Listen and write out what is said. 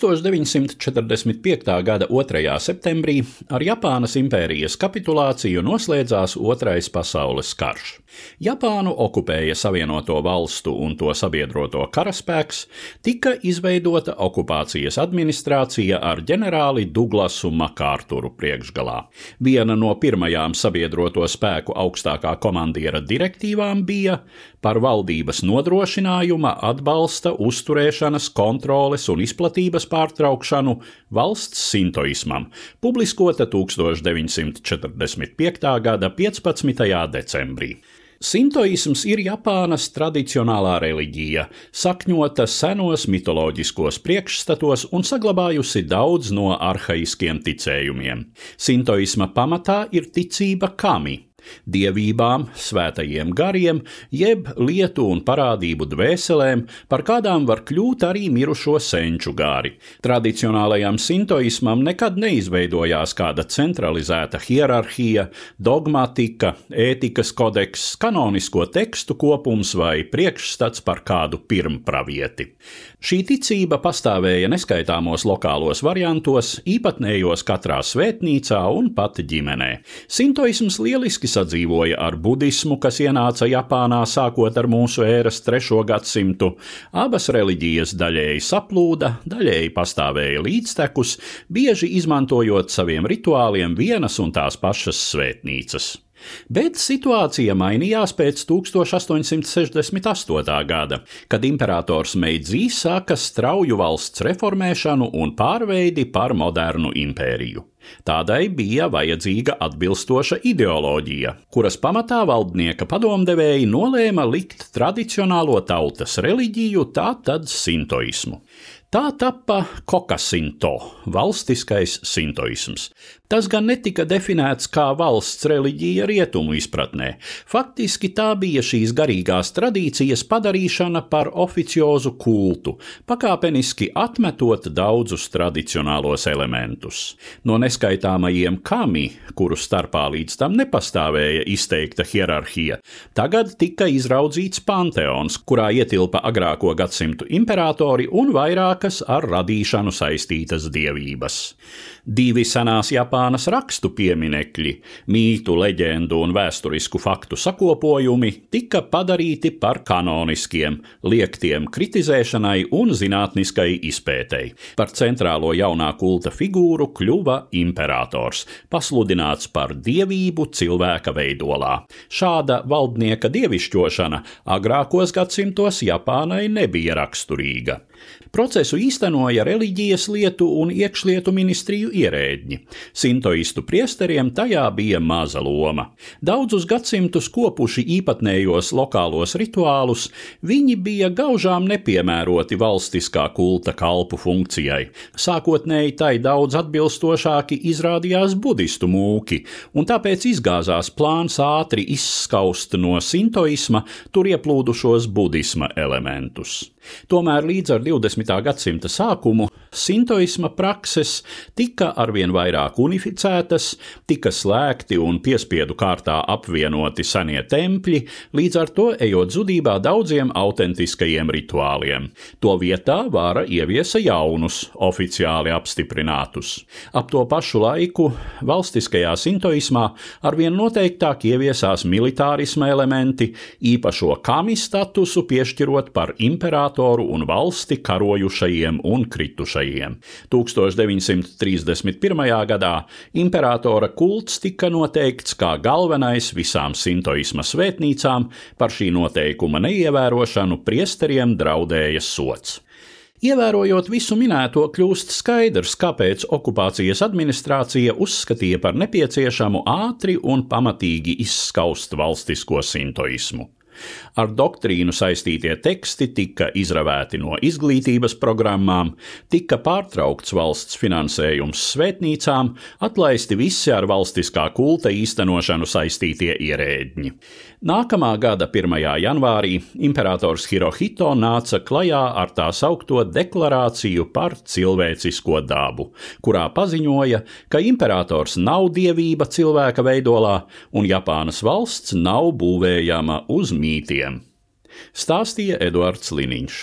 1945. gada 2. septembrī ar Japānas impērijas kapitulāciju noslēdzās Otrais pasaules karš. Japānu okupēja Savienoto valstu un to sabiedroto karaspēks, tika izveidota okupācijas administrācija ar ģenerāli Duglasu Makārturu priekšgalā. Viena no pirmajām sabiedroto spēku augstākā komandiera direktīvām bija par valdības nodrošinājuma, atbalsta, uzturēšanas, kontroles un izplatības pārtraukšanu valsts sintoismam, publiskota 1945. gada 15. decembrī. Sintoisms ir Japānas tradicionālā reliģija, sakņota senos mitoloģiskos priekšstatos un saglabājusi daudz no arhaiskiem ticējumiem. Sintoisma pamatā ir ticība kami, dievībām, svētajiem gariem, jeb lietu un parādību dvēselēm, par kādām var kļūt arī mirušo senču gāri. Tradicionālajam sintoismam nekad neizveidojās kāda centralizēta hierarhija, dogmatika, ētikas kodeks, kanonisko tekstu kopums vai priekšstats par kādu pirmpravieti. Šī ticība pastāvēja neskaitāmos lokālos variantos, īpatnējos katrā svētnīcā un pat ģimenē. Sintoisms lieliski sadzīvoja ar budismu, kas ienāca Japānā sākot ar mūsu ēras trešo gadsimtu. Abas reliģijas daļēji saplūda, daļēji pastāvēja līdztekus, bieži izmantojot saviem rituāliem vienas un tās pašas svētnīcas. Bet situācija mainījās pēc 1868. gada, kad imperators Meidzī sāka strauju valsts reformēšanu un pārveidi par modernu impēriju. Tādai bija vajadzīga atbilstoša ideoloģija, kuras pamatā valdnieka padomdevēji nolēma likt tradicionālo tautas reliģiju, tātad sintoismu. Tā tappa kokasinto, valstiskais sintoisms. Tas gan netika definēts kā valsts reliģija rietumu izpratnē. Faktiski tā bija šīs garīgās tradīcijas padarīšana par oficiozu kultu, pakāpeniski atmetot daudzus tradicionālos elementus. No neskaitāmajiem kami, kuru starpā līdz tam nepastāvēja izteikta hierarhija, tagad tika izraudzīts panteons, kurā ietilpa agrāko gadsimtu imperatori un vairākas ar radīšanu saistītas dievības. Divi senās Japānas rakstu pieminekļi, mītu, leģendu un vēsturisku faktu sakopojumi tika padarīti par kanoniskiem, liektiem kritizēšanai un zinātniskai izpētei. Par centrālo jaunā kulta figūru kļuva imperators, pasludināts par dievību cilvēka veidolā. Šāda valdnieka dievišķošana agrākos gadsimtos Japānai nebija raksturīga. Procesu īstenoja reliģijas lietu un iekšlietu ministriju ierēdņi. Sintoistu priesteriem tajā bija maza loma. Daudzus gadsimtus kopuši īpatnējos lokālos rituālus, viņi bija gaužām nepiemēroti valstiskā kulta kalpu funkcijai. Sākotnēji tai daudz atbilstošāki izrādījās budistu mūki, un tāpēc izgāzās plāns ātri izskaust no sintoisma tur ieplūdušos budisma elementus. Tomēr līdz ar 20. Gadsimta sākumu sintoisma prakses tika arvien vairāk unificētas, tika slēgti un piespiedu kārtā apvienoti senie tempļi, līdz ar to ejot zudībā daudziem autentiskajiem rituāliem. To vietā vāra ieviesa jaunus, oficiāli apstiprinātus. Ap to pašu laiku valstiskajā sintoismā arvien noteiktāk ieviesās militārisma elementi, īpašo kami statusu piešķirot par imperatoru un valsti karojušajiem un kritušajiem. 1931. gadā imperatora kults tika noteikts kā galvenais visām sintoisma svētnīcām, par šī noteikuma neievērošanu priesteriem draudēja sots. Ievērojot visu minēto, kļūst skaidrs, kāpēc okupācijas administrācija uzskatīja par nepieciešamu ātri un pamatīgi izskaust valstisko sintoismu. Ar doktrīnu saistītie teksti tika izravēti no izglītības programmām, tika pārtraukts valsts finansējums svētnīcām, atlaisti visi ar valstiskā kulta īstenošanu saistītie ierēdņi. Nākamā gada 1. janvārī imperators Hirohito nāca klajā ar tā saukto deklarāciju par cilvēcisko dabu, kurā paziņoja, ka imperators nav dievība cilvēka veidolā un Japānas valsts nav būvējama uz mītiem. Stāstīja Eduards Liniņš.